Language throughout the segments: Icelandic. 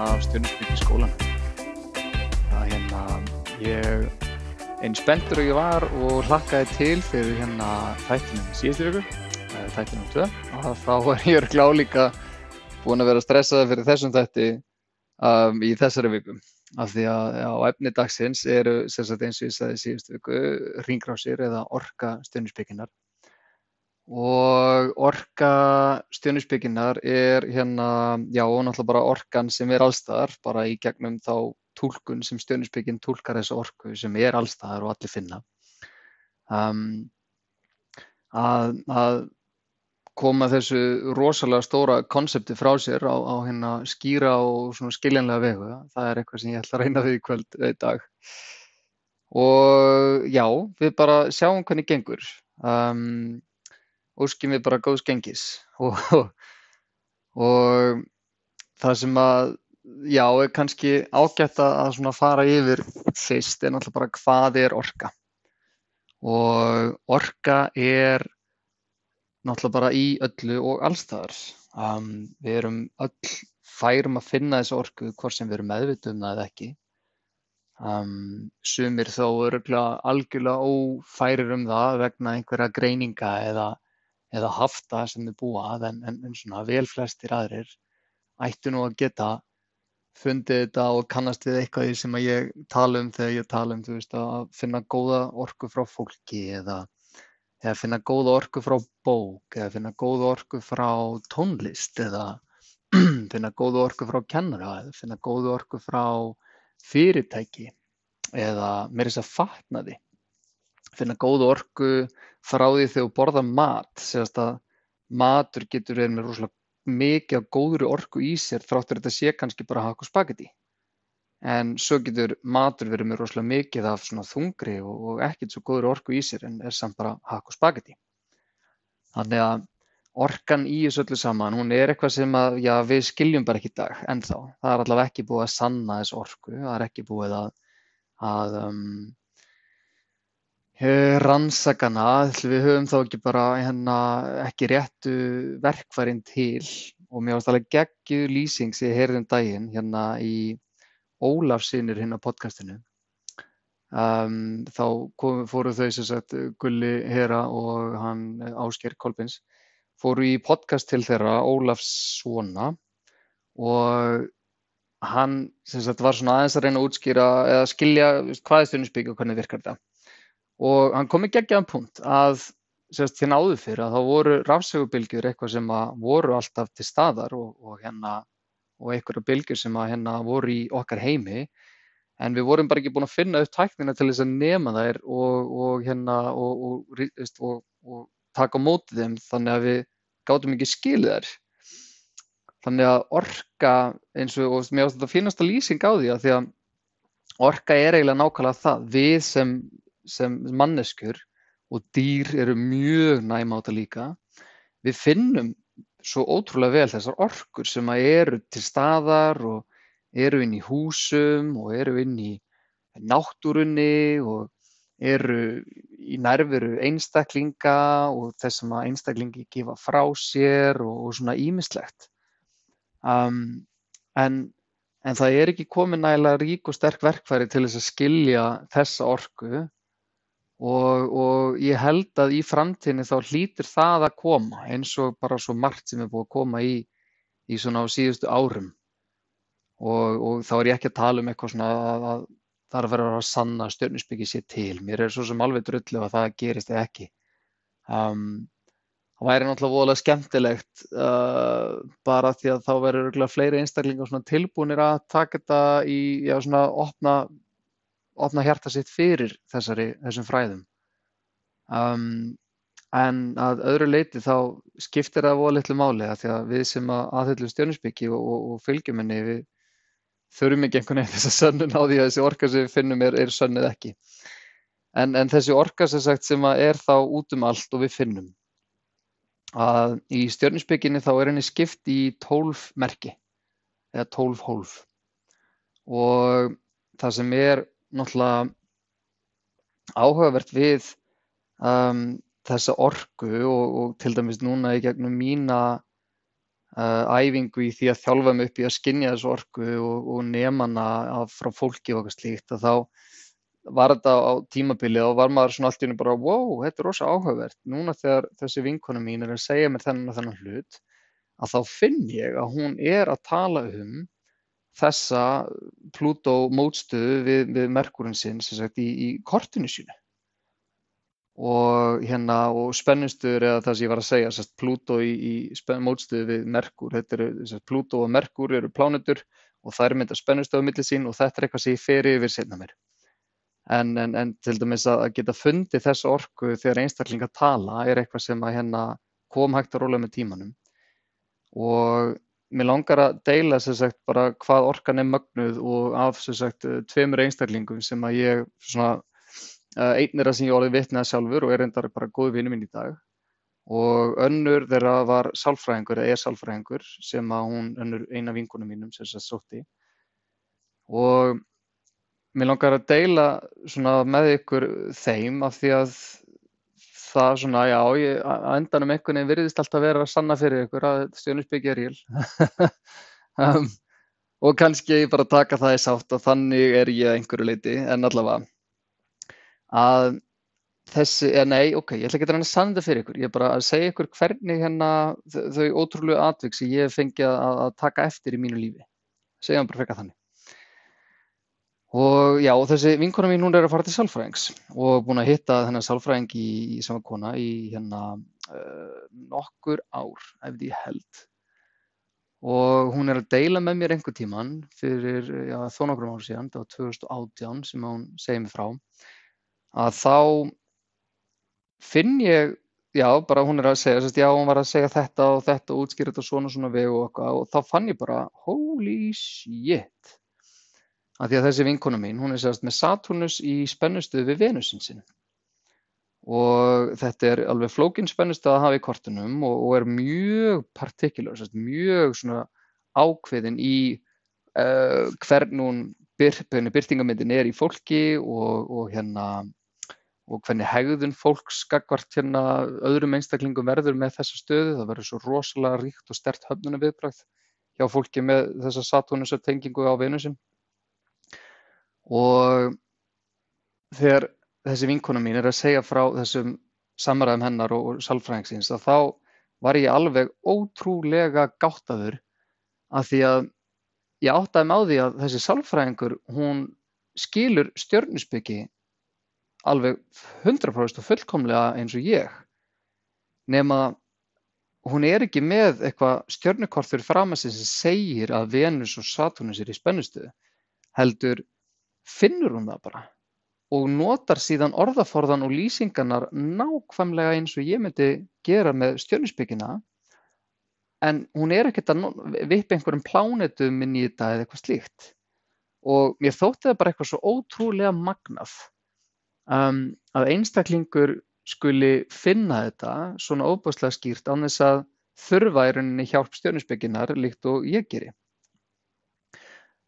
af stjórnisbyggi skólan. Það er hérna, ég einn spenntur og ég var og hlakkaði til fyrir hérna þættinum síðustu viku, þættinum 2, og þá er ég glá líka búinn að vera stressaði fyrir þessum þætti um, í þessari viku. Af því að á efni dagsins eru, sagt eins og ég sagði síðustu viku, ringrásir eða orka stjórnisbygginar og orka stjörnuspekinnar er hérna, já og náttúrulega bara orkan sem er allstaðar, bara í gegnum þá túlkun sem stjörnuspekin túlkar þessu orku sem er allstaðar og allir finna. Um, að, að koma þessu rosalega stóra konsepti frá sér á, á hérna skýra og svona skiljanlega vegu, það er eitthvað sem ég ætla að reyna við í kvöld í dag. Og já, við bara sjáum hvernig gengur. Um, óskjum við bara góðs gengis og, og það sem að, já, er kannski ágætt að fara yfir fyrst er náttúrulega bara hvað er orka og orka er náttúrulega bara í öllu og allstaðar. Um, við erum öll færum að finna þessu orku hvort sem við erum meðvituð um eða ekki. Um, sumir þó eru algjörlega ófærir um það vegna einhverja greininga eða eða haft það sem þau búa að en, en, en svona vel flestir aðrir ættu nú að geta fundið þetta og kannast við eitthvað sem að ég tala um þegar ég tala um veist, að finna góða orku frá fólki eða, eða finna góða orku frá bók eða finna góða orku frá tónlist eða finna góða orku frá kennara eða finna góða orku frá fyrirtæki eða mér er þess að fatna því finna góða orku frá því þegar þú borðar mat, segast að matur getur verið með rosalega mikið af góðri orku í sér þráttur þetta sé kannski bara hakk og spagetti. En svo getur matur verið með rosalega mikið af svona þungri og, og ekkert svo góðri orku í sér en er samt bara hakk og spagetti. Þannig að orkan í þessu öllu saman, hún er eitthvað sem að, já, við skiljum bara ekki í dag ennþá. Það er allavega ekki búið að sanna þessu orku, það er ekki búið að, að um, rannsakana, ætli við höfum þá ekki bara hérna ekki réttu verkfærin til. Og mér varst alveg geggjuð lýsing sem ég heyrði um daginn hérna í Ólafsinur hérna á podcastinu. Um, þá kom, fóru þau sem sagt Gulli Hera og hann Ásker Kolbins fóru í podcast til þeirra Ólafs svona og hann sem sagt var svona aðeins að reyna að útskýra eða skilja hvað er stjórninsbygg og hvernig virkar þetta og hann kom í geggjaðan punkt að sérst þinn áður fyrir að þá voru rafsegubylgjur eitthvað sem að voru alltaf til staðar og, og hérna og einhverja bylgjur sem að hérna voru í okkar heimi. En við vorum bara ekki búin að finna upp tæknina til þess að nema þær og, og hérna og, og taka á mótið þeim þannig að við gátum ekki skilið þær. Þannig að orka eins og mér finnst þetta finnast að lýsing á því að því að orka er eiginlega nákvæmlega það. Við sem sem manneskjur og dýr eru mjög næm á þetta líka. Við finnum svo ótrúlega vel þessar orkur sem eru til staðar og eru inn í húsum og eru inn í náttúrunni og eru í nærveru einstaklinga og þess að einstaklingi gefa frá sér og, og svona ímislegt. Um, en, en það er ekki komið nægilega rík og sterk verkfæri til þess að skilja þessa orku Og, og ég held að í framtíðinni þá hlýtur það að koma eins og bara svo margt sem er búið að koma í, í svona á síðustu árum. Og, og þá er ég ekki að tala um eitthvað svona að, að það er að vera að sanna stjörnusbyggi sér til. Mér er svo sem alveg drullu að það gerist eða ekki. Um, það væri náttúrulega voðalega skemmtilegt uh, bara því að þá verður fleiri einstaklingar tilbúinir að taka þetta í, já svona opna opna hjarta sitt fyrir þessari, þessum fræðum. Um, en að öðru leiti þá skiptir það voða litlu máli að því að við sem að aðhyllum stjórninsbyggi og, og, og fylgjum henni við þurfum ekki einhvern veginn þess að sönnun á því að þessi orka sem við finnum er, er sönnið ekki. En, en þessi orka sem sagt sem er þá út um allt og við finnum að í stjórninsbygginni þá er henni skipt í tólf merki eða tólf hólf og það sem er náttúrulega áhugavert við um, þessa orku og, og til dæmis núna í gegnum mína uh, æfingu í því að þjálfa mig upp í að skynja þessu orku og, og af, frá fólki og eitthvað slíkt að þá var þetta á tímabilið og var maður svona allt í hennu bara wow, þetta er rosa áhugavert. Núna þegar þessi vinkona mín er að segja mér þennan og þennan hlut að þá finn ég að hún er að tala um þessa Plútó mótstöðu við, við Merkurinn sinn sagt í, í kortinu sínu. Og hérna og spennustuður eða það sem ég var að segja sérst, Plútó í, í mótstöðu við Merkur eru, sérst, Plútó og Merkur eru plánutur og það er mynda spennustöðu millir sín og þetta er eitthvað sem ég fer yfir setna mér. En, en, en til dæmis að geta fundið þessu orku þegar einstaklinga tala er eitthvað sem að hérna kom hægt að róla með tímanum. Og mér langar að deila sagt hvað orkan er mögnuð og af sagt tveimur einstaklingum sem að ég svona Eh, einn er það sem ég orðið vitnað sjálfur og er reyndar bara góð vinnu mín í dag. Og önnur þeirra var sálfræðingur eða er sálfræðingur sem að hún, önnur eina vingunum mínum sem þess að sótti. Og mér langar að deila með ykkur þeim af því að það svona, já, ég, að endanum einhvern veginn virðist alltaf vera að sanna fyrir ykkur að stjónusbyggja er ríl um, og kannski bara taka það í sátt og þannig er ég einhverju leiti en allavega að þessi, eða nei, ok, ég ætla ekki að reyna að sanna þetta fyrir ykkur, ég er bara að segja ykkur hvernig hérna þau ótrúlegu atvik sem ég hef fengið að, að taka eftir í mínu lífi, segja hann bara frekka þannig. Og já, þessi vinkona mín, hún er að fara til sálfræðings og búin að hitta þennan sálfræðing í, í sama kona í hérna uh, nokkur ár, ef því held. Og hún er að deila með mér einhver tíman fyrir, já, þó nokkrum ára síðan, það var 2018 sem hún segið mér frá að þá finn ég, já, bara hún er að segja, sérst, já, hún var að segja þetta og þetta og útskýra þetta svona svona veg og eitthvað og þá fann ég bara, holy shit, að því að þessi vinkona mín, hún er sérst með Saturnus í spennustuð við Venusin sinn og þetta er alveg flókin spennustuð að hafa í kortunum og, og er mjög particular, sérst, mjög svona ákveðin í uh, hvern hún byr, byrtingamindin er í fólki og, og hérna og hvernig hegðun fólks gagnvart hérna öðrum einstaklingum verður með þessa stöðu. Það verður svo rosalega ríkt og stert höfnuna viðbrakt hjá fólki með þessa Saturnusar tengingu á Venusin. Og þegar þessi vinkona mín er að segja frá þessum samræðum hennar og salfræðingsins að þá var ég alveg ótrúlega gáttaður að því að ég áttaði með á því að þessi salfræðingur hún skilur stjörnusbyggi alveg 100% og fullkomlega eins og ég. Nema hún er ekki með eitthvað stjörnukort fyrir fram að sem segir að Venus og Saturnus er í spennustuðu heldur finnur hún það bara? Og notar síðan orðaforðan og lýsingarnar nákvæmlega eins og ég myndi gera með stjörnusbyggina en hún er ekkert að vippa einhverjum plánetum inn í þetta eða eitthvað slíkt. Og mér þótti það bara eitthvað svo ótrúlega magnað um, að einstaklingur skuli finna þetta svona óbúslega skýrt án þess að þurfa í rauninni hjálp stjörnusbygginar líkt og ég geri.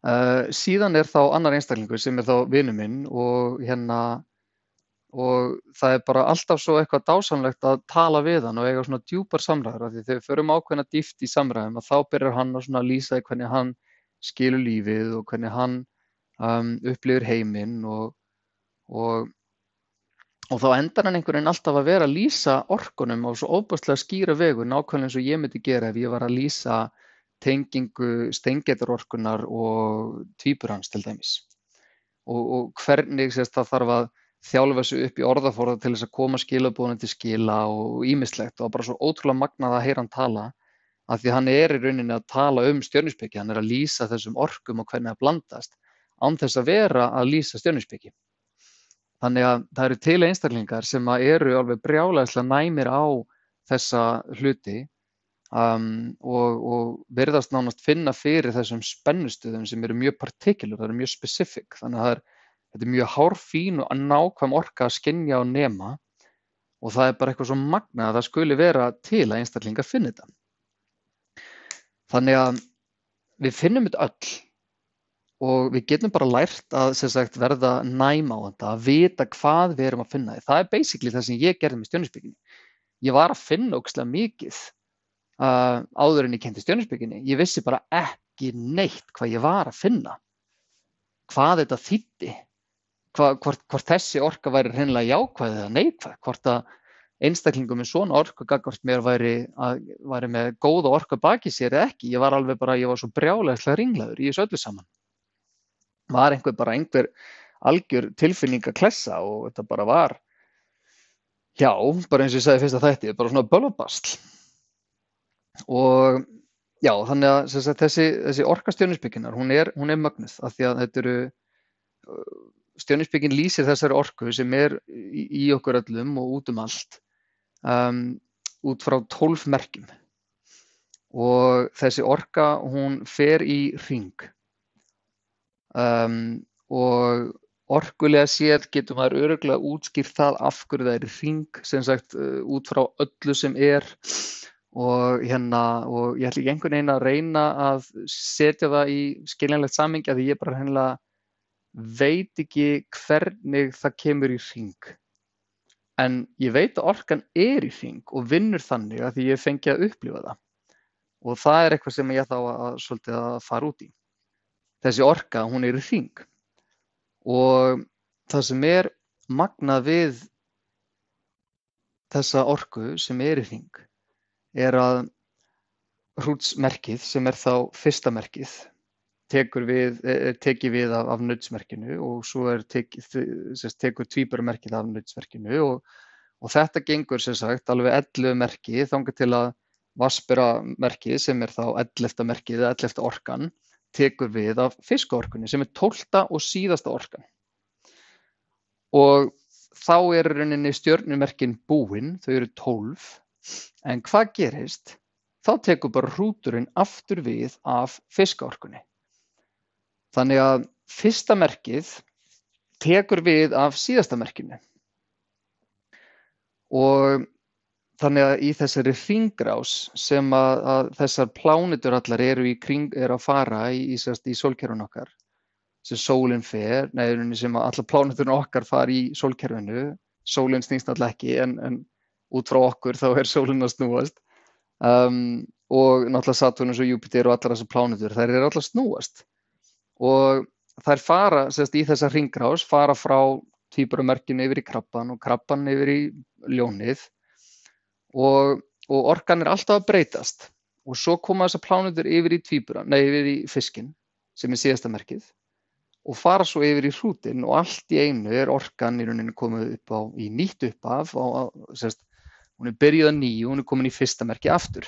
Uh, síðan er þá annar einstaklingur sem er þá vinnu minn og hérna og það er bara alltaf svo eitthvað dásamlegt að tala við hann og eiga svona djúpar samræður. Af því þegar við förum ákveðna dýft í samræðum að þá byrjar hann að svona lýsa í hvernig hann skilur lífið og hvernig hann um, upplifir heiminn og, og og þá endar hann einhvern veginn alltaf að vera að lýsa orkunum á svo óbúslega skýra vegu nákvæmlega eins og ég myndi gera ef ég var að lýsa tengingu steingeturorkunar og tvípur hans til dæmis. Og, og hvernig sést, það þarf að þjálfa þessu upp í orðaforða til þess að koma skilabóðinu til skila og ímislegt og bara svo ótrúlega magnað að heyra hann tala af því hann er í rauninni að tala um stjörnuspeki, hann er að lýsa þessum orkum og hvernig það blandast án þess að vera að lýsa stjörnuspeki. Þannig að það eru til einstaklingar sem eru alveg brjálæðislega næmir á þessa hluti um, og, og verðast nánast finna fyrir þessum spennustuðum sem eru mjög particular, það eru mjög specific. Þannig að er, þetta er mjög hárfín og nákvæm orka að skinja og nema og það er bara eitthvað svo magna að það skuli vera til að einstaklingar finna þetta. Þannig að við finnum þetta öll og við getum bara lært að sagt, verða næm á þetta, að vita hvað við erum að finna. Það er basically það sem ég gerði með stjórninsbygginni. Ég var að finna ógslag mikið uh, áður en ég kendi stjörnusbygginni. Ég vissi bara ekki neitt hvað ég var að finna, hvað þetta þýtti, hvort, hvort þessi orka væri hreinlega jákvæð eða neikvæð, hvort að einstaklingum með svona orku gagvart mér væri, að, væri með góða orku baki sér eða ekki. Ég var alveg bara, ég var svo brjálega ringlaður í þessu öllu saman. Var einhver bara einhver algjör tilfinning að klessa og þetta bara var, já, bara eins og ég sagði fyrst að þetta, bara svona bölvabastl. Og já, þannig að sagt, þessi, þessi orka stjórnisbygginar, hún er, hún er mögnuð af því að þetta eru, stjórnisbyggin lýsir þessari orku sem er í, í okkur öllum og út um allt um, út frá tólf merkjum. Og þessi orka hún fer í ring um, og orkulega séð getur maður öruglega útskýrt það af hverju það er ring sem sagt uh, út frá öllu sem er og hérna og ég ætla ekki einhvern veginn að reyna að setja það í skiljanlegt sammingi að ég bara hérna veit ekki hvernig það kemur í ring en ég veit að orkan er í hring og vinnur þannig að því ég fengi að upplifa það. Og það er eitthvað sem ég þá að, svolítið að fara út í. Þessi orka, hún er í hring. Og það sem er magnað við þessa orku sem er í hring er að hrútsmerkið sem er þá fyrsta merkið tekur við, teki við af, af nautsmerkinu og svo er tek, tekur tvíbaramerkið af nautsmerkinu og, og þetta gengur sem sagt alveg 11 merki þangar til að vasperamerkið sem er þá 11. merkið eða 11. orkan tekur við af fiskaorkunni sem er 12. og síðasta orkan. Og þá er rauninni stjörnumerkin búinn, þau eru 12, en hvað gerist? Þá tekur bara hrúturinn aftur við af fiskaorkunni. Þannig að fyrsta merkið tekur við af síðasta merkinu og þannig að í þessari hringrás sem að, að þessar plánitur allar eru í kring, er að fara í, í, í sólkerfun okkar sem sólinn fer, neðurinn sem að allar plániturinn okkar fara í sólkerfinu, sólinn snýst alltaf ekki en, en út frá okkur þá er sólinn að snúast. Um, og náttúrulega Saturnus og Júpiter og allar þessar plánitur, þær eru alltaf snúast. Og þær fara sérst, í þessa hringrás, fara frá tvíbaramerkinu yfir í krabban og krabban yfir í ljónið. Og, og orkan er alltaf að breytast. Og svo koma þessar plánutur yfir í tvíbura, nei yfir í fiskin sem er síðasta merkið og fara svo yfir í hrútin og allt í einu er orkan í rauninu komið upp á í nýtt uppaf og sérst, hún er byrjuð að nýju og hún er komin í fyrsta merki aftur.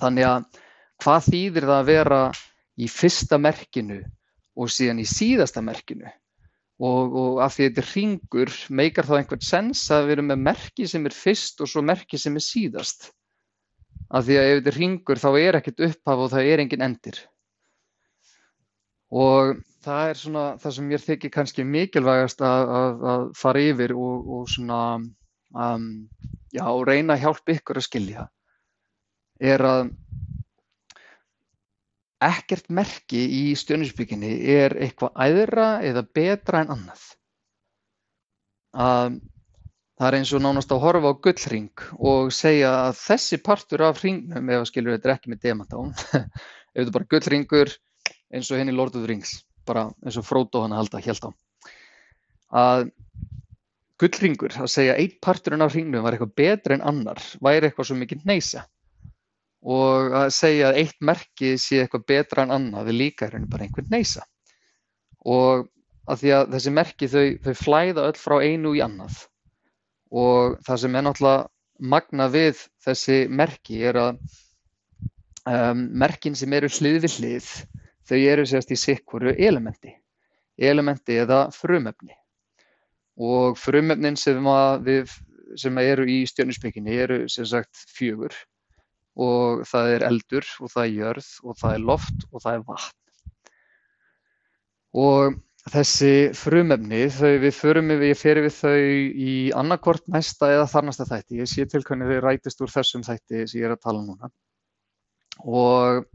Þannig að hvað þýðir það að vera í fyrsta merkinu og síðan í síðasta merkinu? Og, og af því þetta ringur meikar þá einhvern sens að við erum með merki sem er fyrst og svo merki sem er síðast? Af því að ef þetta ringur þá er ekkert upphaf og það er engin endir. Og það er svona það sem mér þykir kannski mikilvægast að, að, að fara yfir og, og svona um, já, reyna að hjálpa ykkur að skilja er að ekkert merki í stjörnuspíkinni er eitthvað æðra eða betra en annað. Að það er eins og nánast að horfa á gullring og segja að þessi partur af ringnum, ef að skilur þetta ekki með demantán, ef þetta bara gullringur eins og henni Lord of the Rings, bara eins og Frodo hann að halda helt á, að gullringur, að segja einn parturinn af ringnum var eitthvað betra en annar, væri eitthvað svo mikið neysa og að segja að eitt merki sé eitthvað betra en annað er líka hérna bara einhvern neysa og að því að þessi merki þau, þau flæða öll frá einu í annað. Og það sem er náttúrulega magna við þessi merki er að um, merkin sem eru hlið við hlið þau eru sérst í sikkuru elementi. Elementi eða frumefni og frumefnin sem, við, sem eru í stjörnusbygginni eru sem sagt fjögur og það er eldur og það er jörð og það er loft og það er vatn. Og þessi frumefni, þau, við förum við, ég fer við þau í annarkort næsta eða þarnasta þætti. Ég sé til hvernig þau rætist úr þessum þætti sem ég er að tala um núna. Og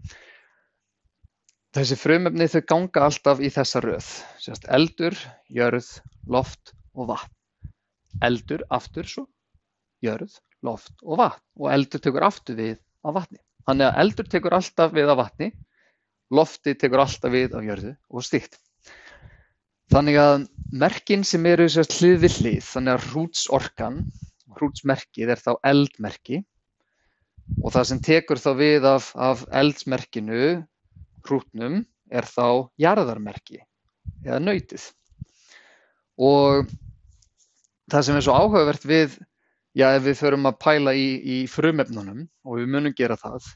þessi frumefni þau ganga alltaf í þessa röð. Sérst eldur, jörð, loft og vatn. Eldur aftur svo, jörð, loft og vatn og eldur tekur aftur við af vatni. Þannig að eldur tekur alltaf við af vatni, lofti tekur alltaf við af jörðu og stíkt. Þannig að merkin sem eru hlið við hlið, þannig að hrútsorkan, hrútsmerkið er þá eldmerki og það sem tekur þá við af, af eldsmerkinu, hrútnum, er þá jarðarmerki eða nautið. Og það sem er svo áhugavert við, já ef við förum að pæla í, í frumefnunum og við munum gera það,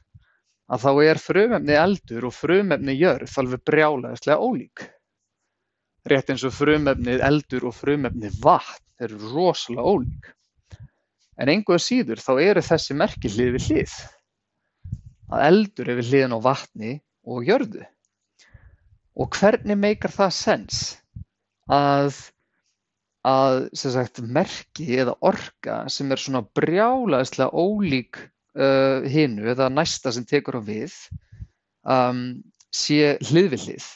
að þá er frumefni eldur og frumefni jörð alveg brjálæðislega ólík. Rétt eins og frumefnið eldur og frumefnið vatn eru rosalega ólík. En einhverja síður þá eru þessi merki hlið við hlið. Að eldur er við hliðin á vatni og jörðu. Og hvernig meikar það sens að að sagt, merki eða orka sem er svona brjálaðislega ólík uh, hinu eða næsta sem tekur á við um, sé hlið við hlið.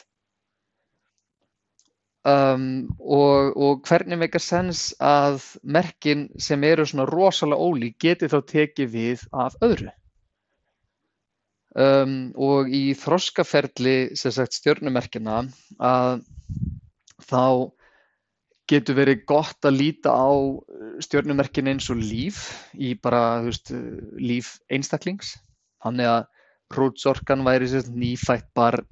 Um, og, og hvernig meikar sens að merkin sem eru svona rosalega ólík geti þá tekið við af öðru. Um, og í þroskaferli stjórnumerkina að þá getur verið gott að líta á uh, stjörnumerkin eins og líf í bara veist, uh, líf einstaklings. Þannig að hrútsorkan væri sérst, nýfætt barn,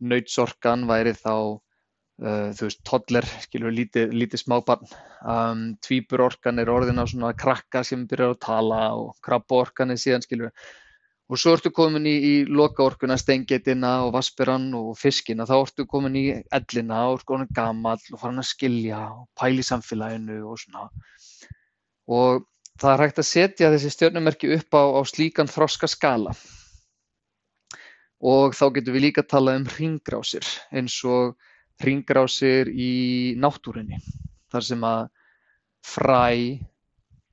nautsorkan væri þá uh, þú veist, toddler, skilur, lítið, lítið smábarn. Um, tvíburorkan er orðin á svona krakka sem byrjar að tala og krabborkan er síðan, skilur, og svo ertu komin í, í lokaorkuna, steingetina og vaspirann og fiskina, þá ertu komin í ellina og ertu komin gammal og farin að skilja og pæli samfélaginu og svona. Og það er hægt að setja þessi stjórnumerki upp á, á slíkan þroska skala. Og þá getum við líka að tala um ringrásir, eins og ringrásir í náttúrinni, þar sem að fræ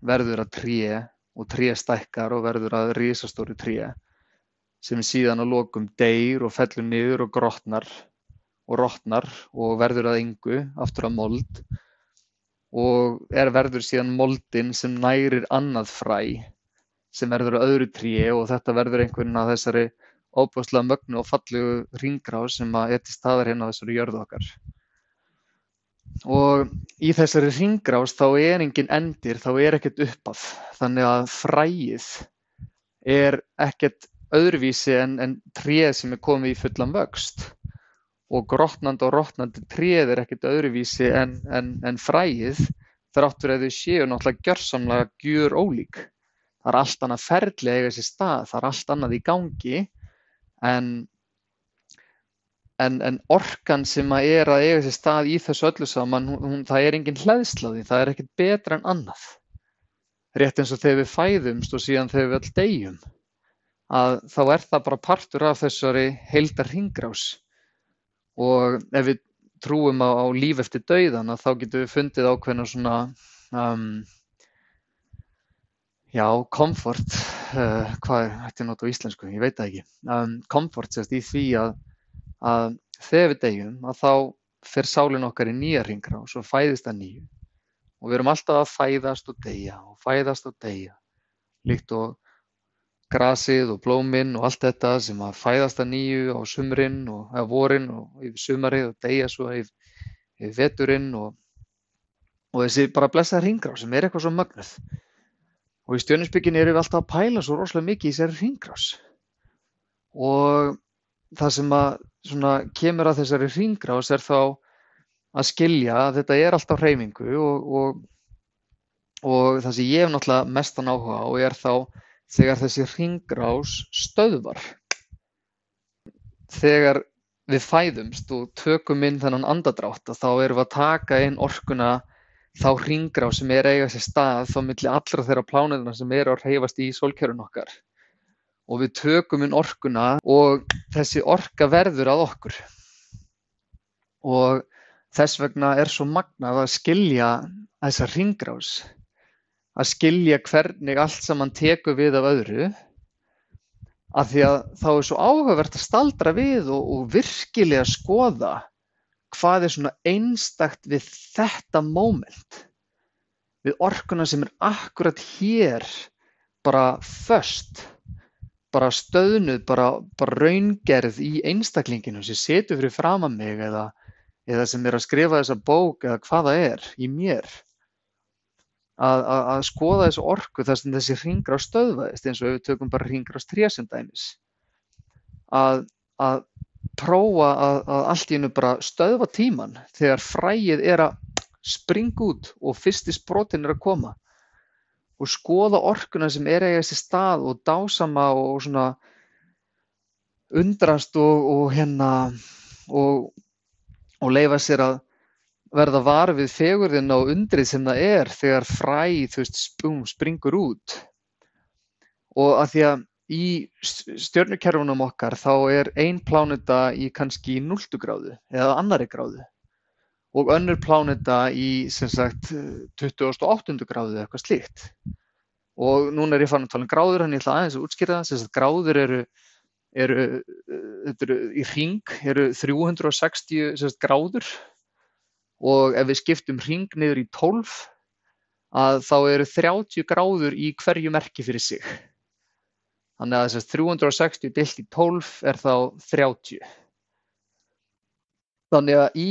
verður að tré og tré stækkar og verður að risastóru tré sem síðan að lokum deyr og fellur niður og grotnar og rotnar og verður að yngu aftur að mold og er verður síðan moldin sem nærir annað fræ sem verður að öðru tré og þetta verður einhvern að þessari óbúslega mögnu og fallegu ringráð sem að eti staðar hérna á þessari jörðu okkar og í þessari hringrás þá er engin endir, þá er ekkert uppaf þannig að fræið er ekkert öðruvísi en, en tréð sem er komið í fullan vöxt og grotnandi og rótnandi tréð er ekkert öðruvísi en, en, en fræið þráttur að þau séu náttúrulega gjörsamlega gjur ólík. Það er allt annað að eiga þessi stað, það er allt annað í gangi en en, en orkan sem að er að eiga sér stað í þessu öllu saman, hún, það er engin hlæðslaði, það er ekkert betra en annað. Rétt eins og þegar við fæðumst og síðan þegar við öll degjum, að þá er það bara partur af þessari heildar ringrás. Og ef við trúum á, á líf eftir dauðan, þá getum við fundið ákveðna svona, um, já, komfort, uh, hvað er þetta nátt á íslensku, ég veit það ekki, um, komfort sérst í því að að þegar við deyjum að þá fer sálin okkar í nýja hringrás og fæðist að nýju. Og við erum alltaf að fæðast og deyja og fæðast og deyja líkt og grasið og blóminn og allt þetta sem að fæðast að nýju á sumrin og eða vorin og yfir sumarið og deyja svo yfir, yfir veturinn og, og þessi bara blessaða hringrás sem er eitthvað svo mögnuð. Og í stjörninsbygginni erum við alltaf að pæla svo rosalega mikið í þessari hringrás. Og það sem að svona kemur að þessari hringrás er þá að skilja að þetta er alltaf hreyfingu og, og, og það sem ég hef náttúrulega mestan áhuga og er þá þegar þessi hringrás stöðvar. Þegar við fæðumst og tökum inn þennan andadrátt þá erum við að taka inn orkuna þá hringrás sem er eiga sér stað þá millir allra þeirra plánuðina sem eru að hreyfast í sólkerfun okkar og við tökum inn orkuna og þessi orka verður að okkur. Og þess vegna er svo magnað að skilja þessa ringrás, að skilja hvernig allt saman tekur við af öðru, af því að þá er svo áhugavert að staldra við og, og virkilega skoða hvað er svona einstakt við þetta moment, við orkuna sem er akkurat hér bara först bara stöðnuð, bara, bara raungerð í einstaklinginum sem setur fyrir framan mig eða, eða sem er að skrifa þessa bók eða hvað það er í mér. Að, að, að skoða þessu orku þar sem þessi hringrás stöðvaðist eins og við tökum bara hringrás trésum dæmis. Að, að prófa að, að allt í hennu bara stöðva tíman þegar fræið er að springa út og fyrsti sprotin er að koma og skoða orkuna sem er eiga þessi stað og dásama og svona undrast og, og hérna og, og leifa sér að verða var við fegurðina og undrið sem það er þegar fræ veist spum, springur út. Og að því að í stjörnukerfunum okkar þá er ein pláneta í kannski 0 gráðu eða annari gráðu og önnur pláneta í sem sagt 28. gráðu eða eitthvað slíkt. Og núna er ég farin að tala um gráður, en ég ætla aðeins að útskýra það, sem sagt gráður eru, eru, eru í hring, eru 360 sagt, gráður og ef við skiptum hring niður í 12 að þá eru 30 gráður í hverju merki fyrir sig. Þannig að þess að 360 deilt í 12 er þá 30. Þannig að í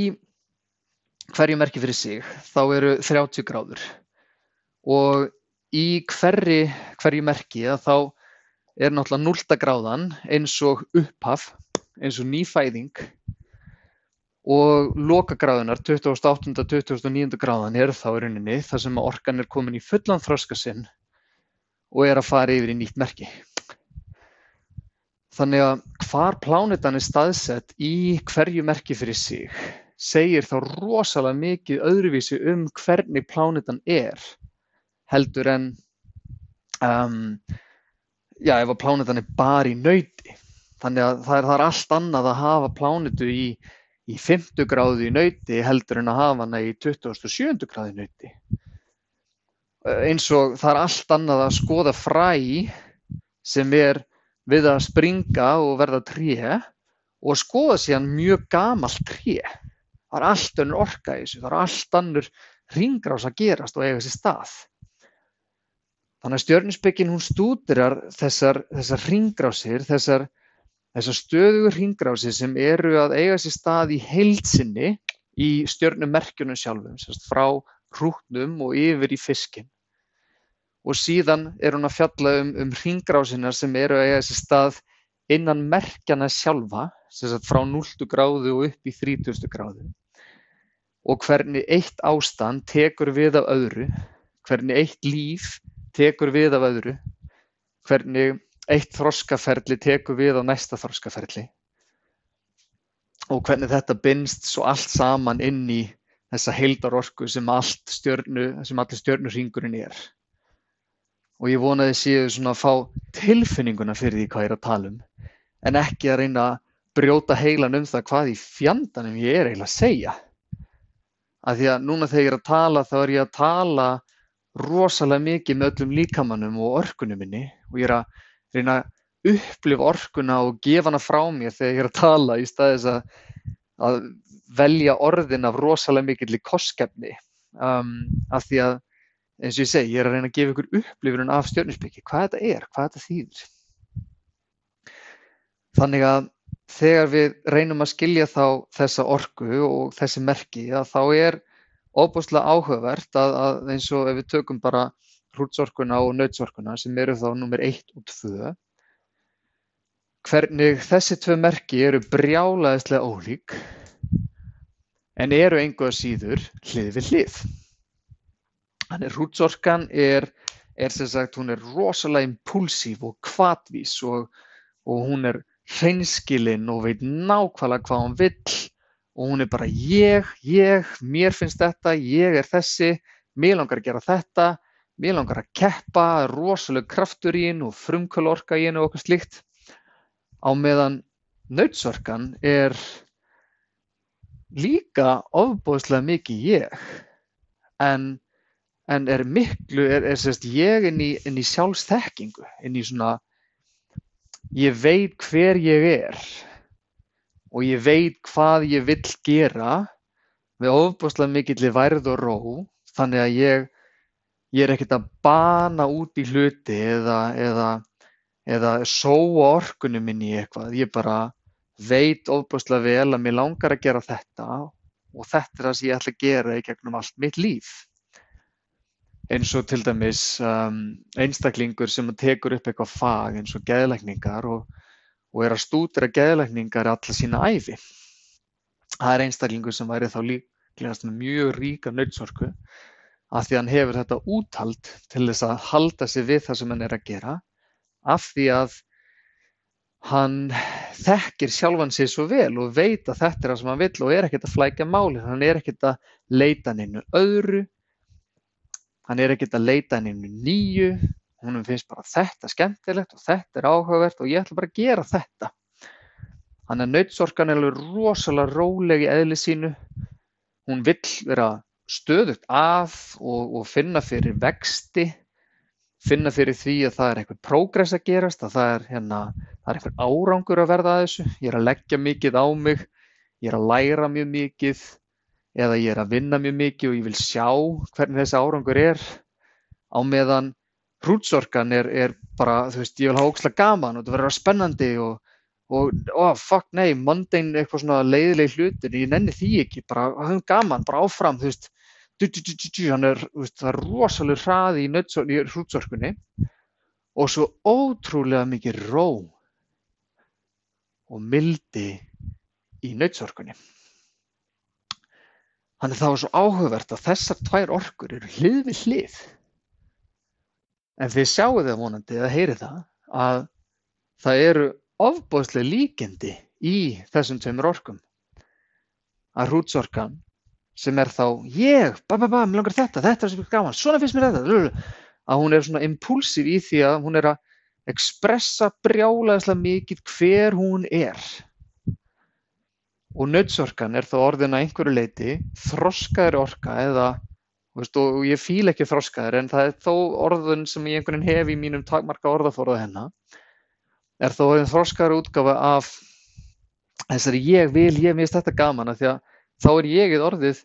hverju merki fyrir sig þá eru 30 gráður og í hverri, hverju merki þá er náttúrulega 0 gráðan eins og upphaf, eins og nýfæðing og lokagráðunar 28. og 29. gráðan er þá í rauninni þar sem orkan er komin í fullan þroska sinn og er að fara yfir í nýtt merki. Þannig að hvar plánetan er staðsett í hverju merki fyrir sig segir þá rosalega mikið öðruvísi um hvernig plánetan er heldur en um, já, ef að plánetan er bara í nauti. Þannig að það er, það er allt annað að hafa plánetu í, í 50 gráðu í nauti heldur en að hafa hana í 27 gráðu í nauti. Eins og það er allt annað að skoða fræ sem er við að springa og verða tré og skoða síðan mjög gamalt tré það er allt önnur orka í þessu, það er allt önnur ringrás að gerast og eiga sér stað. Þannig að stjörnusbyggin hún stúdirar þessar, þessar ringrásir, þessar, þessar stöðugur ringrásir sem eru að eiga sér stað í heilsinni í stjörnumerkjunum sjálfum, sérst, frá hrútnum og yfir í fiskin. Og síðan er hún að fjalla um, um ringrásinar sem eru að eiga sér stað innan merkjana sjálfa, sagt frá 0 gráðu og upp í 30 gráðu og hvernig eitt ástand tekur við af öðru, hvernig eitt líf tekur við af öðru, hvernig eitt þroskaferli tekur við á næsta þroskaferli og hvernig þetta binst svo allt saman inn í þessa heildarorku sem, stjörnu, sem allir stjörnurringurinn er. Og ég vonaði séu svona að fá tilfinninguna fyrir því hvað ég er að tala um, en ekki að reyna að brjóta heilan um það hvað í fjandanum ég er eiginlega að segja af því að núna þegar ég er að tala þá er ég að tala rosalega mikið með öllum líkamannum og orkunum minni og ég er að reyna að upplifa orkuna og gefa hana frá mér þegar ég er að tala í staðis að, að velja orðin af rosalega mikill í koskefni um, af því að eins og ég segi, ég er að reyna að gefa ykkur upplifun af stjórninsbyggi, hvað þetta er, hvað þetta þýðir. Þannig að þegar við reynum að skilja þá þessa orku og þessi merki að þá er óbúslega áhugavert að, að eins og ef við tökum bara hrútsorkuna og nautsorkuna sem eru þá nummer 1 og 2 hvernig þessi tvö merki eru brjálaðislega ólík en eru einhverja síður hlið við hlið. Þannig hrútsorkan er, er sem sagt, hún er rosalega impulsív og kvatvís og, og hún er hreinskilin og veit nákvæmlega hvað hún vill og hún er bara ég, ég, mér finnst þetta, ég er þessi, mér langar að gera þetta, mér langar að keppa, rosalega kraftur í henn og frumkvölu í henn og okkur slíkt. Á meðan nautsorkan er líka ofbóðslega mikið ég en, en er miklu, er, er sérst ég inn í, inn í sjálfsþekkingu, inn í svona ég veit hver ég er og ég veit hvað ég vill gera með ofbúslega mikilli værð og ró þannig að ég, ég er ekkert að bana út í hluti eða, eða, eða sóa orkunum minn í eitthvað. Ég bara veit ofbúslega vel að mér langar að gera þetta og þetta er það sem ég ætla að gera í gegnum allt mitt líf. Eins og til dæmis um, einstaklingur sem tekur upp eitthvað fag eins og geðlækningar og, og er að stúdra geðlækningar alla sína æfi. Það er einstaklingur sem væri þá líklegast með mjög ríka nöldsorku af því að hann hefur þetta úthald til þess að halda sig við það sem hann er að gera af því að hann þekkir sjálfan sig svo vel og veit að þetta er það sem hann vill og er ekkert að flækja máli, hann er ekkert að leita neinu öðru, hann er ekkert að leita neinu nýju, húnum finnst bara þetta skemmtilegt og þetta er áhugavert og ég ætla bara að gera þetta. Þannig að nautsorkan er alveg rosalega róleg í eðli sínu. Hún vill vera stöðugt að og, og finna fyrir vexti, finna fyrir því að það er eitthvað prógress að gerast, að það er, hérna, það er eitthvað árangur að verða að þessu. Ég er að leggja mikið á mig, ég er að læra mjög mikið eða ég er að vinna mjög mikið og ég vil sjá hvernig þessi árangur er á meðan hrútsorkan er, er bara, þú veist, ég vil hafa ókslega gaman og þetta verður spennandi og og oh, fuck nei, mundane eitthvað svona leiðileg hlutir, ég nenni því ekki, bara höfum gaman, bara áfram, þú veist, du, du, du, er, veist, það er rosalega hraði í, í hrútsorkunni og svo ótrúlega mikið ró og mildi í nautsorkunni. Þannig það var svo áhugavert að þessar tvær orkur eru hlið við hlið. En þið sjáu það vonandi eða heyri það að það eru ofboðsleg líkindi í þessum tveimur orkum. Að hrútsorkan sem er þá ég, ba ba ba, mér langar þetta, þetta er er gaman, svona finnst mér þetta, að hún er svona impulsív í því að hún er að ekspressa brjálaðislega mikið hver hún er. Og nötsorkan er þá orðin að einhverju leiti þroskaður orka eða, veist, og ég fíl ekki þroskaður en það er þó orðun sem ég einhvern veginn hef í mínum takmarka orðaforða hennar er þó einn þroskar útgafa af þessari ég vil, ég minnst þetta gaman að því að þá er ég orðið,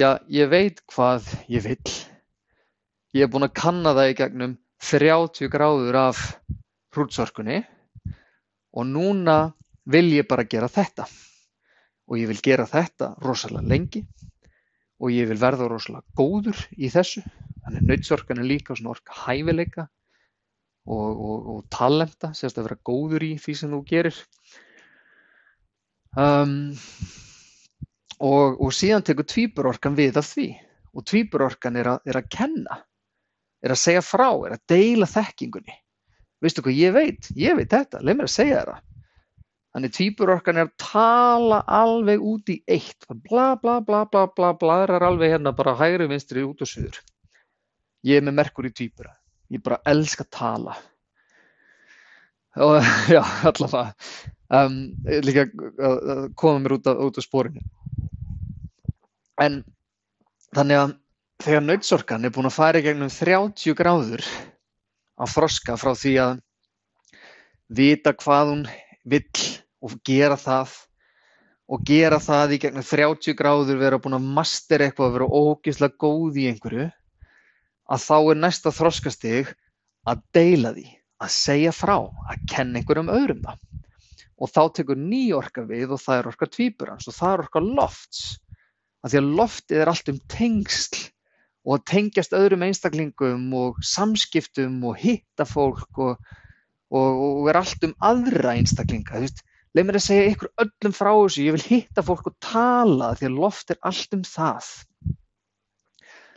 já ég veit hvað ég vil. Ég er búin að kanna það í gegnum 30 gráður af hrútsorkunni og núna vil ég bara gera þetta og ég vil gera þetta rosalega lengi og ég vil verða rosalega góður í þessu. Þannig nöytsorkan er líka svona orka hæfileika og, og, og talenta, sérst að vera góður í því sem þú gerir. Um, og, og síðan tekur tvíburorkan við af því og tvíburorkan er, er að kenna, er að segja frá, er að deila þekkingunni. Veistu hvað ég veit? Ég veit þetta, leið mér að segja þetta. Þannig tvíburorkan er að tala alveg út í eitt, bla bla bla bla bla, bladrar alveg hérna bara hægri vinstri út og suður. Ég er með merkur í tvíbura ég bara elska að tala. Og já, allavega. Um, líka að koma mér út, út á spórinu en þannig að þegar nautsorkan er búin að fara í gegnum 30 gráður að froska frá því að vita hvað hún vill og gera það og gera það í gegnum 30 gráður vera búin að master eitthvað að vera ógeðslega góð í einhverju að þá er næsta þroskastig að deila því, að segja frá, að kenna einhverjum öðrum það. Og þá tekur ný orka við og það er orka tvíburans og það er orka lofts. Að því að loftið er allt um tengsl og að tengjast öðrum einstaklingum og samskiptum og hitta fólk og, og, og er allt um aðra einstaklinga. Þú veist, leið mér að segja ykkur öllum frá þessu, ég vil hitta fólk og tala því að loft er allt um það.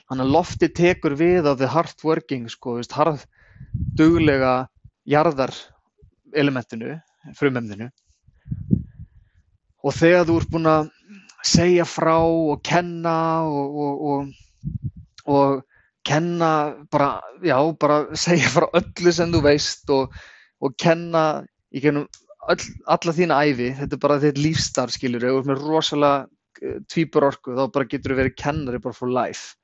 Þannig að loftið tekur við á the hard working, sko, veist, hard, duglega jarðarelementinu, frumemninu. Og þegar þú ert búinn að segja frá og kenna og, og, og, og kenna bara, já, bara segja frá öllu sem þú veist og kenna í gennum öll, alla þína æfi, þetta er bara þitt lífstarf, þú ert með rosalega eh, tvípur orku, þá bara getur þú verið kennari bara for life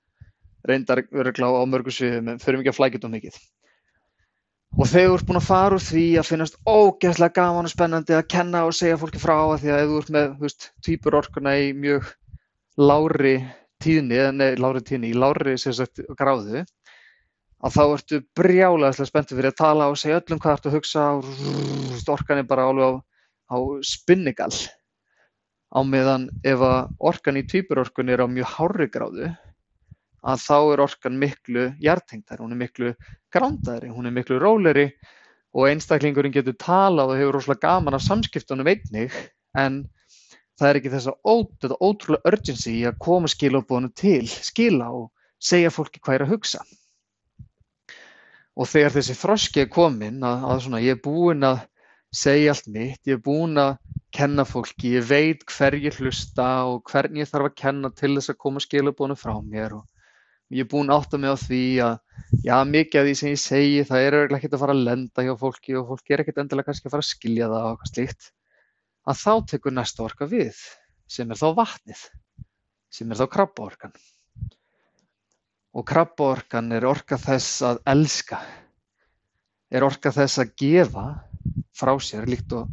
reyndar öruglega á mörgum sviðum en förum ekki að flækja þetta mikið. Og þegar þú ert búin að fara úr því að finnast ógeðslega gaman og spennandi að kenna og segja fólki frá að því að ef þú ert með, týpur orkuna í mjög lári tíðni, eða nei, lári tíðni, í lári sérsagt gráðu, að þá ertu brjálæðislega spenntur fyrir að tala og segja öllum hvað ertu að hugsa og orkan er bara alveg á, á spinnigal á meðan ef orkan í tvíburorkun er á mjög hárri gráðu að þá er orkan miklu hjartengdari, hún er miklu grándari, hún er miklu róleri og einstaklingurinn getur talað og hefur rosalega gaman af samskiptunum einnig en það er ekki þess að ótrúlega urgency að koma skilabóðinu til skila og segja fólki hvað er að hugsa. Og þegar þessi þroski er komin að, að svona, ég er búinn að segja allt mitt, ég er búinn að kenna fólki, ég veit hver ég hlusta og hvernig ég þarf að kenna til þess að koma skilabónu frá mér og ég er búinn átt að mig á því að já, mikið af því sem ég segi það er ekkert að fara að lenda hjá fólki og fólki er ekkert endilega kannski að fara að skilja það og eitthvað slíkt, að þá tekur næsta orka við sem er þá vatnið, sem er þá krabbaorkan og krabbaorkan er orka þess að elska, er orka þess að gefa frá sér líkt og,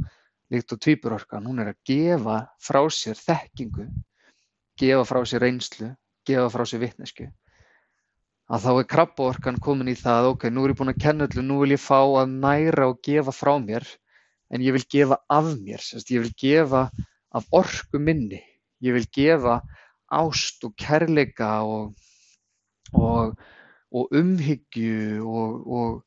líkt og tvíburorkan, hún er að gefa frá sér þekkingu, gefa frá sér reynslu, gefa frá sér vitnesku. Að þá er krabbaorkan komin í það, ok, nú er ég búin að kenna öllu, nú vil ég fá að næra og gefa frá mér, en ég vil gefa af mér, sérst, ég vil gefa af orku minni, ég vil gefa ást og kærleika og og, og umhyggju og,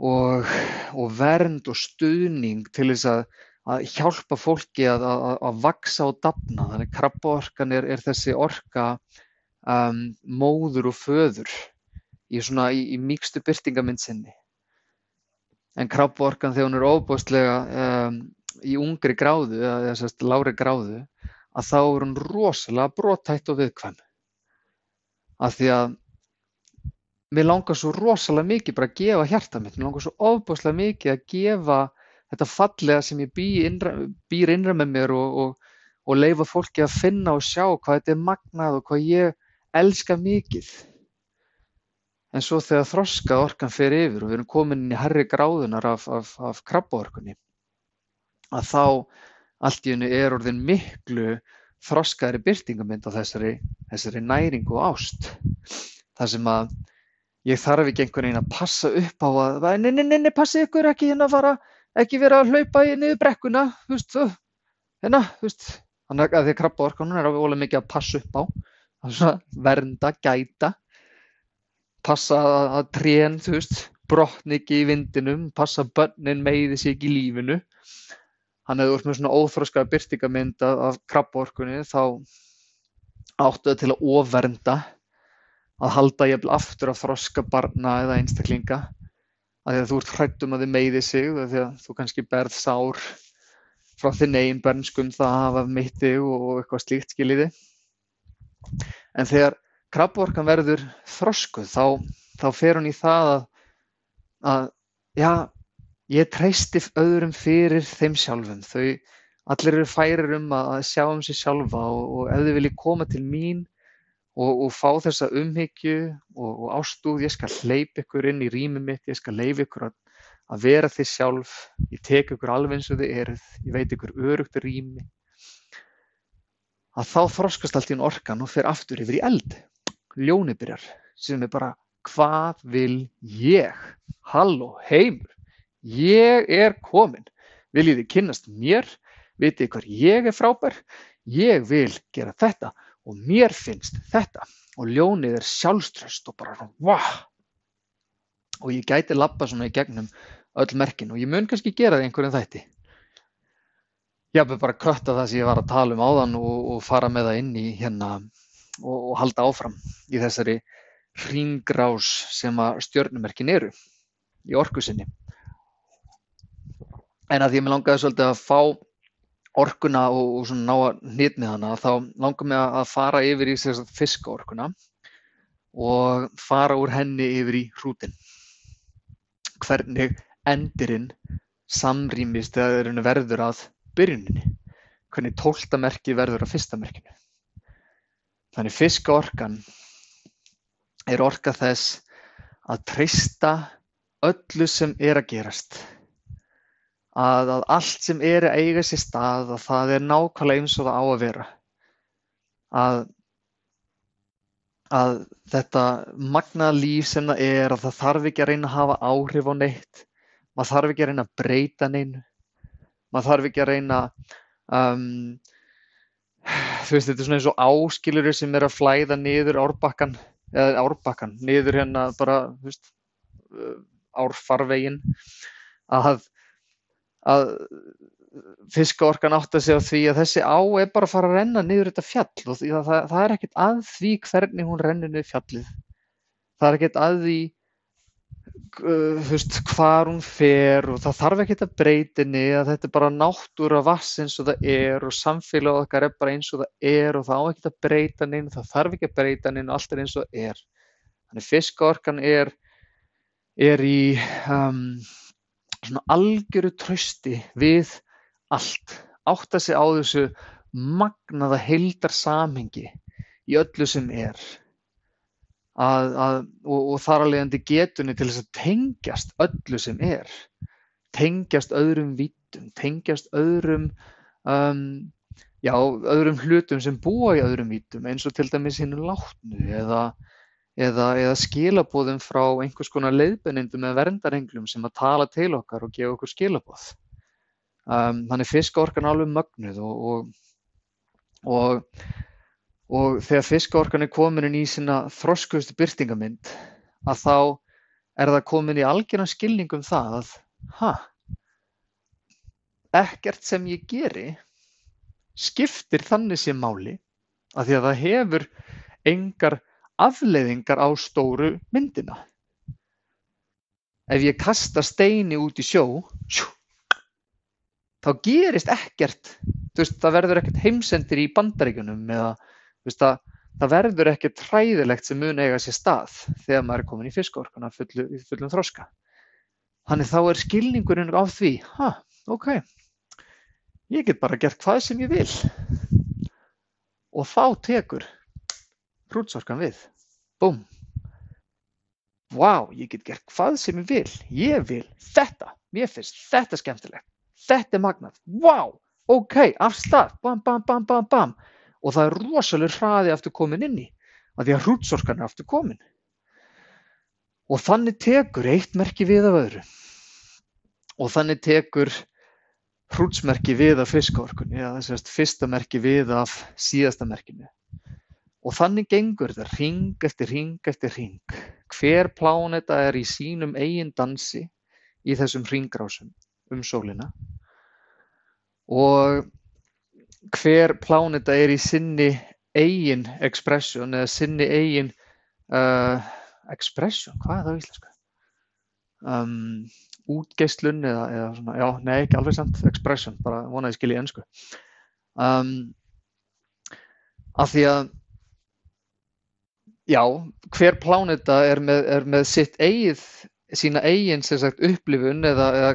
og, og vernd og stuðning til þess að, að hjálpa fólki að, að, að vaksa og dafna. Þannig krabbaorkan er, er þessi orka um, móður og föður í, í, í mýkstu byrtingamind sinni. En krabbaorkan þegar hún er óbústlega um, í ungri gráðu, eða þess að lári gráðu, að þá er hún rosalega brotætt og viðkvæm af því að mér langar svo rosalega mikið bara að gefa hjarta mitt, mér langar svo ofbúslega mikið að gefa þetta fallega sem ég býr innra, býr innra með mér og, og, og leifa fólki að finna og sjá hvað þetta er magnað og hvað ég elska mikið. En svo þegar þroska orkan fer yfir og við erum komin inn í herri gráðunar af, af, af krabbaorkunni, að þá allt í hennu er orðin miklu þroskaðri birtingamynd á þessari, þessari næringu og ást. Það sem að ég þarf ekki einhvern veginn að passa upp á að nei, nei, nei, nei, passi ykkur ekki hérna að fara, ekki vera að hlaupa í niður brekkuna, þú, hérna, veist, þannig að því að krabba orkanun er alveg mikið að passa upp á, vernda, gæta, passa að trén, þú veist, brotni ekki í vindinum, passa börnin meiði sig ekki í lífinu Þannig að þú ert með svona óþroskaða birtingarmynd af, krabbaorkunni þá áttu það til að ofvernda, að halda jafnvel aftur af þroska barna eða einstaklinga að því að þú ert hrættum að þið meiði sig því að þú kannski berð sár frá þinn eigin bernskum það að hafa mitti og eitthvað slíkt skiljiði. En þegar krabbaorkan verður þroskuð þá, þá fer hún í það að, að já, Ég treysti öðrum fyrir þeim sjálfum. Þau allir eru færir um að sjá um sig sjálfa og, og ef þið viljið koma til mín og, og fá þessa umhyggju og, og ástúð, ég skal hleypa ykkur inn í rýmið mitt, ég skal leifa ykkur að, að vera þið sjálf, ég tek ykkur alveg eins og þið eruð, ég veit ykkur örugt rými. Að þá þroskast allt í einn orkan og fer aftur yfir í eld. Ljónið byrjar sem er bara hvað vil ég? Halló, heimur! Ég er kominn. Viljið þið kynnast mér? Vitið hvar ég er frábær? Ég vil gera þetta og mér finnst þetta. Og ljónið er sjálfströst og bara vah! Og ég gæti lappa svona í gegnum öll merkin og ég mun kannski gera það einhverjum þætti. Ég hafði bara kötta það sem ég var að tala um áðan og, og fara með það inn í hérna og, og halda áfram í þessari hringrás sem að stjörnumerkin eru í orkusinni en að því að mér langaði svolítið að fá orkuna og, og svona ná að hnitmið hana þá langar mér að fara yfir í fiskaorkuna og fara úr henni yfir í hrútin. Hvernig endirinn samrýmist eða verður að byrjuninni. Hvernig tóltamerki verður að fyrsta merkinu. Þannig fiskaorkan er orka þess að treysta öllu sem er að gerast að, að allt sem er að eiga sér stað að það er nákvæmlega eins og það á að vera. Að að þetta magnaða líf sem það er að það þarf ekki að reyna að hafa áhrif á neitt. Maður þarf ekki að reyna að breyta neinu. Maður þarf ekki að reyna um, þú veist þetta er svona eins og áskilur sem er að flæða niður árbakkan eða árbakkan, niður hérna bara þú veist uh, árfarvegin að, að fiskaorkan átt að segja því að þessi á er bara að fara að renna niður þetta fjall og það, það, það er ekkert að því hvernig hún rennir niður fjallið. Það er ekkert að því uh, veist hvar hún fer og það þarf ekkert að breytinni að þetta er bara náttúra vass eins og það er og samfélag okkar er bara eins og það er og það á ekkert að breyta neina það þarf ekki að breyta neina og allt er eins og það er. Þannig fiskaorkan er er í um, svona algjöru trösti við allt, átta sig á þessu magnaða heildar samhengi í öllu sem er. Að, að, og, og þar að leiðandi getunni til þess að tengjast öllu sem er. Tengjast öðrum vítum, tengjast öðrum um, já, öðrum hlutum sem búa í öðrum vítum eins og til dæmis hinn látnu eða, eða, eða skilabóðum frá einhvers konar leiðbennindum eða verndarenglum sem að tala til okkar og gefa okkur skilabóð Um, þannig fiskaorkan er alveg mögnuð og, og, og, og þegar fiskaorkan er komin inn í sína þroskustu byrtingamind að þá er það komin í algjörðan skilningum það að ha, ekkert sem ég geri skiptir þannig sem máli að því að það hefur engar afleiðingar á stóru myndina. Ef ég kasta steini út í sjó, sjú, þá gerist ekkert. Veist, það verður ekkert heimsendir í bandaríkunum eða veist, það, það verður ekkert hræðilegt sem mun eiga sér stað þegar maður er komin í fiskorkuna fullu, fullum þroska. Þannig þá er skilningurinn á því ha, ok ég get bara gert hvað sem ég vil. Og þá tekur hrútsorkan við. Búm Vá, wow, ég get gert hvað sem ég vil. Ég vil þetta. Mér finnst þetta skemmtilegt. Þetta er magnað, wow, ok, af stað, bam, bam, bam, bam, bam. Og það er rosalega hraði aftur komin inn í að því að hrútsorkan er aftur komin. Og þannig tekur eitt merki við af öðru. Og þannig tekur hrútsmerki við af fiskaorkunni eða þess að fyrsta merki við af síðasta merkinu og þannig gengur þetta ring eftir ring eftir ring hver pláneta er í sínum eigin dansi í þessum ringrásum um sólina? Og hver pláneta er í sinni eigin expression eða sinni eigin uh, expression, hvað er það á íslensku? Um, útgeislun eða, eða svona, já, nei ekki alveg samt, expression, bara vonaði skil í ennsku um, af því að já, hver pláneta er með, er með sitt eigið sína eigin sagt, upplifun eða, eða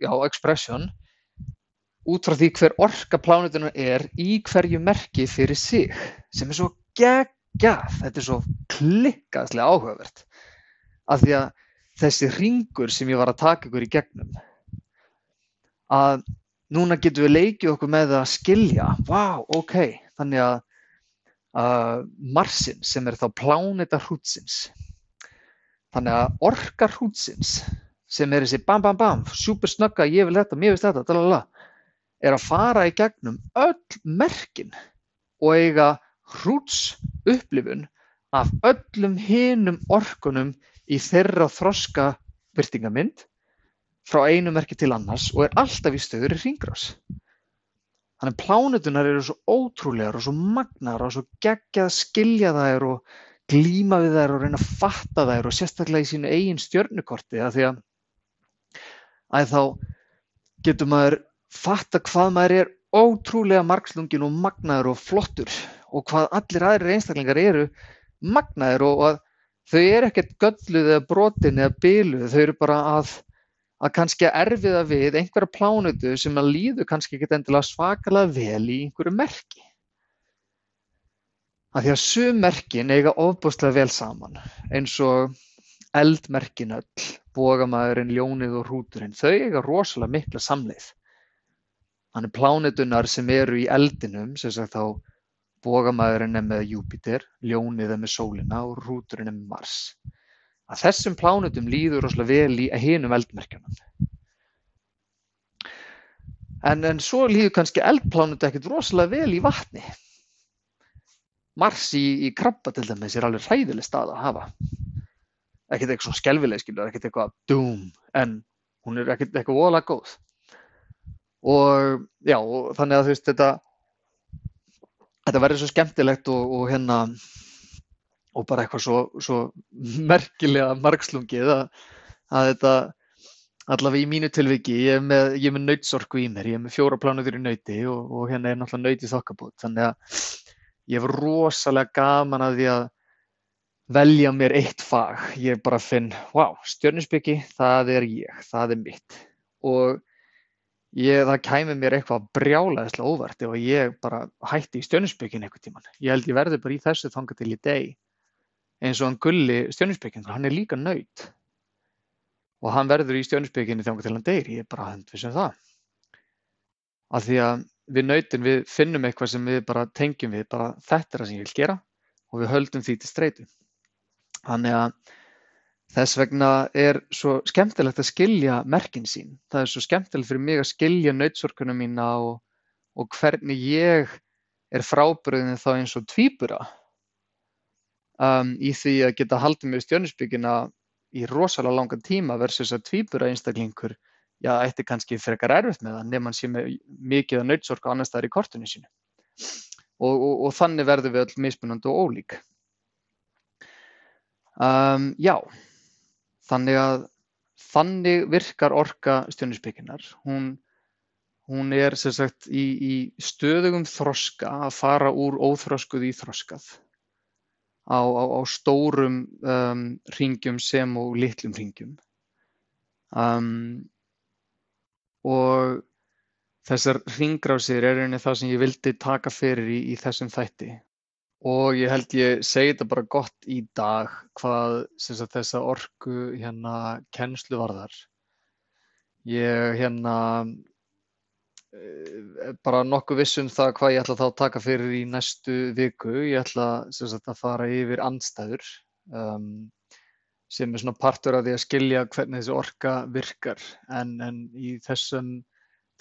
já, expression út frá því hver orka plánutunar er í hverju merki fyrir sig sem er svo geggjað, þetta er svo klikkaðslega áhugavert. Af því að þessi ringur sem ég var að taka ykkur í gegnum að núna getum við leikið okkur með að skilja, wow, ok, þannig að uh, Marsin sem er þá pláneta hrútsins Þannig að orka hrútsins sem er þessi bam bam bam, super snögga, ég vil þetta, mér vil þetta, dalala, er að fara í gegnum öll merkin og eiga hrúts upplifun af öllum hinum orkunum í þeirra þroska byrtingamind frá einu merki til annars og er alltaf í stöður í ringrás. Þannig að plánutunar eru svo ótrúlegar og svo magnar og svo geggjað skilja þær og glíma við þær og reyna að fatta þær og sérstaklega í sínu eigin stjörnukorti að því að, að þá getur maður fatta hvað maður er ótrúlega margslungin og magnaður og flottur og hvað allir aðrir einstaklingar eru magnaður og að þau eru ekkert gölluð eða brotin eða byluð, þau eru bara að að kannski að erfiða við einhverja plánutu sem að líðu kannski ekkert endilega svakalega vel í einhverju merki Af því að sum merkin eiga ofboðslega vel saman eins og eldmerkin öll, bogamaðurinn, ljónið og hrúturinn, þau eiga rosalega mikla samleið. Þannig plánetunar sem eru í eldinum, sem sagt þá Bogamæðurinn er með Júpíter, Ljónið er með sólina og Hrúturinn er með Mars. Að þessum plánutum líður rosalega vel í hinum eldmerkjunum. En, en svo líður kannski eldplánutu ekkert rosalega vel í vatni. Mars í, í krabba til dæmis er alveg hræðileg stað að hafa. Ekkert eitthvað svona skelvileg, skilur, ekkert eitthvað doom, en hún er ekkert eitthvað voðalega góð. Og já, og þannig að þú veist, þetta, þetta verður svo skemmtilegt og, og hérna, og bara eitthvað svo, svo merkilega margslungið að, að þetta, allavega í mínu tilviki, ég er með, er með nautsorku í mér, ég er með fjóra plánutur í nauti og, og hérna er náttúrulega naut í þokkabút, þannig að ég hef rosalega gaman að því að velja mér eitt fag. Ég bara finn, wow, stjörnusbyggi, það er ég, það er mitt. Og ég, það kæmi mér eitthvað brjálæðislega óvart ef ég bara hætti í stjörnusbyggin einhvern tíman. Ég held ég verði bara í þessu þanga til í deg. Eins og hann gulli stjörnusbyggin, hann er líka naut. Og hann verður í stjörnusbygginni þanga til hann deyr, ég er bara handvisum það. Af því að við nautin við finnum eitthvað sem við bara tengjum við, bara þetta er það sem ég vil gera og við höldum því til streitu. Þannig að þess vegna er svo skemmtilegt að skilja merkin sín. Það er svo skemmtilegt fyrir mig að skilja nautsorkunum mína og, og hvernig ég er frábriðin þá eins og tvíbura um, í því að geta haldið með stjörnusbyggina í rosalega langan tíma versus að tvíbura einstaklingur já, ætti kannski frekar erfitt með það nema hann sé með mikið að nautsorka annars staðar í kortinu sínu. Og, og, og þannig verðum við öll mismunandi og ólík. Um, já, þannig að þannig virkar orka stjörnusbygginar. Hún, hún er sagt í, í stöðugum þroska að fara úr óþroskuð í þroskað á, á, á stórum um, ringjum sem og litlum ringjum. Um, og þessar hringrásir er rauninni það sem ég vildi taka fyrir í, í þessum þætti og ég held ég segi þetta bara gott í dag hvað sagt, þessa orku hérna kennslu varðar ég hérna bara nokkuð vissum það hvað ég ætla þá að taka fyrir í næstu viku. Ég ætla sagt, að fara yfir andstæður um, sem er svona partur af því að skilja hvernig þessi orka virkar. En, en í þessum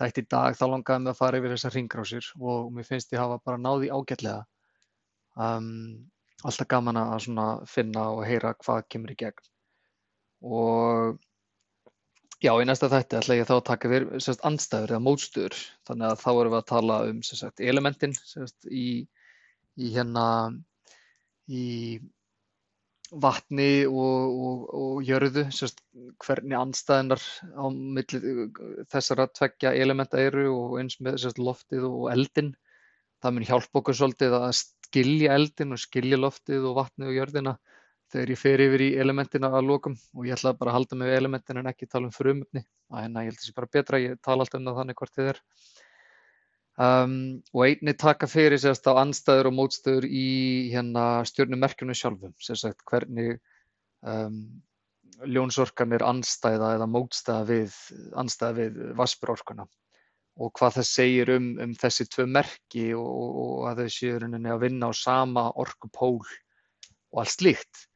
þætti dag þá langaðum við að fara yfir þessar ringrásir og mér finnst ég hafa bara náði ágætlega. Um, alltaf gaman að finna og heyra hvað kemur í gegn. Og já í næsta þætti ætla ég þá að taka við sérst, andstæður eða mótstöður þannig að þá erum við að tala um sérst, elementin sérst, í, í hérna í vatni og, og, og jörðu, hvernig anstæðinar á milli þessara tveggja elementa eru og eins með loftið og eldin. Það mun hjálpa okkur svolítið að skilja eldin og skilja loftið og vatnið og jörðina þegar ég fer yfir í elementina að lokum og ég ætla bara að halda við elementin en ekki tala um frumöfni. Að ég held sé bara betra, ég tala alltaf um það þannig hvort þið er. Um, og einnig taka fyrir sérst á anstæður og mótstöður í hérna stjörnumerkjunum sjálfum, sérst hvernig um, ljónsorkan er anstæða eða mótstæða við, við vassburorkuna og hvað það segir um, um þessi tvö merki og, og að þau séu að vinna á sama orkupól og allt slíkt.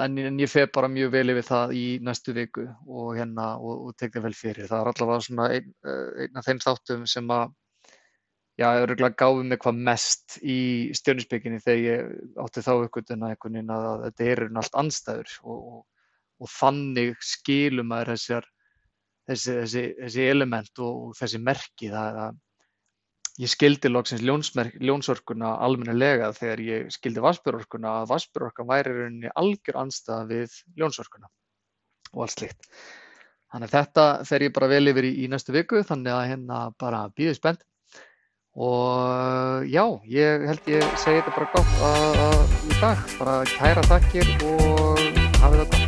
En, en ég fer bara mjög vel yfir það í næstu viku og hérna og, og tek það vel fyrir. Það er allavega svona einn ein af þeim þáttum sem að já, örgulega gáði mig hvað mest í stjörnusbygginni þegar ég átti þá uppgötuna einhvern veginn að, að þetta eru allt anstæður og, og, og þannig skilum maður þessar, þessi, þessi, þessi element og, þessi merki það að ég skildi loksins ljónsorkuna almennilega þegar ég skildi vassbjörorkuna að vassbjörorkan væri rauninni algjör anstæða við ljónsorkuna og allt slikt. Þannig að þetta fer ég bara vel yfir í, í næstu viku þannig að hérna bara býðu spennt og já, ég held ég segi þetta bara gott að, í dag, bara kæra þakkir og hafið gott.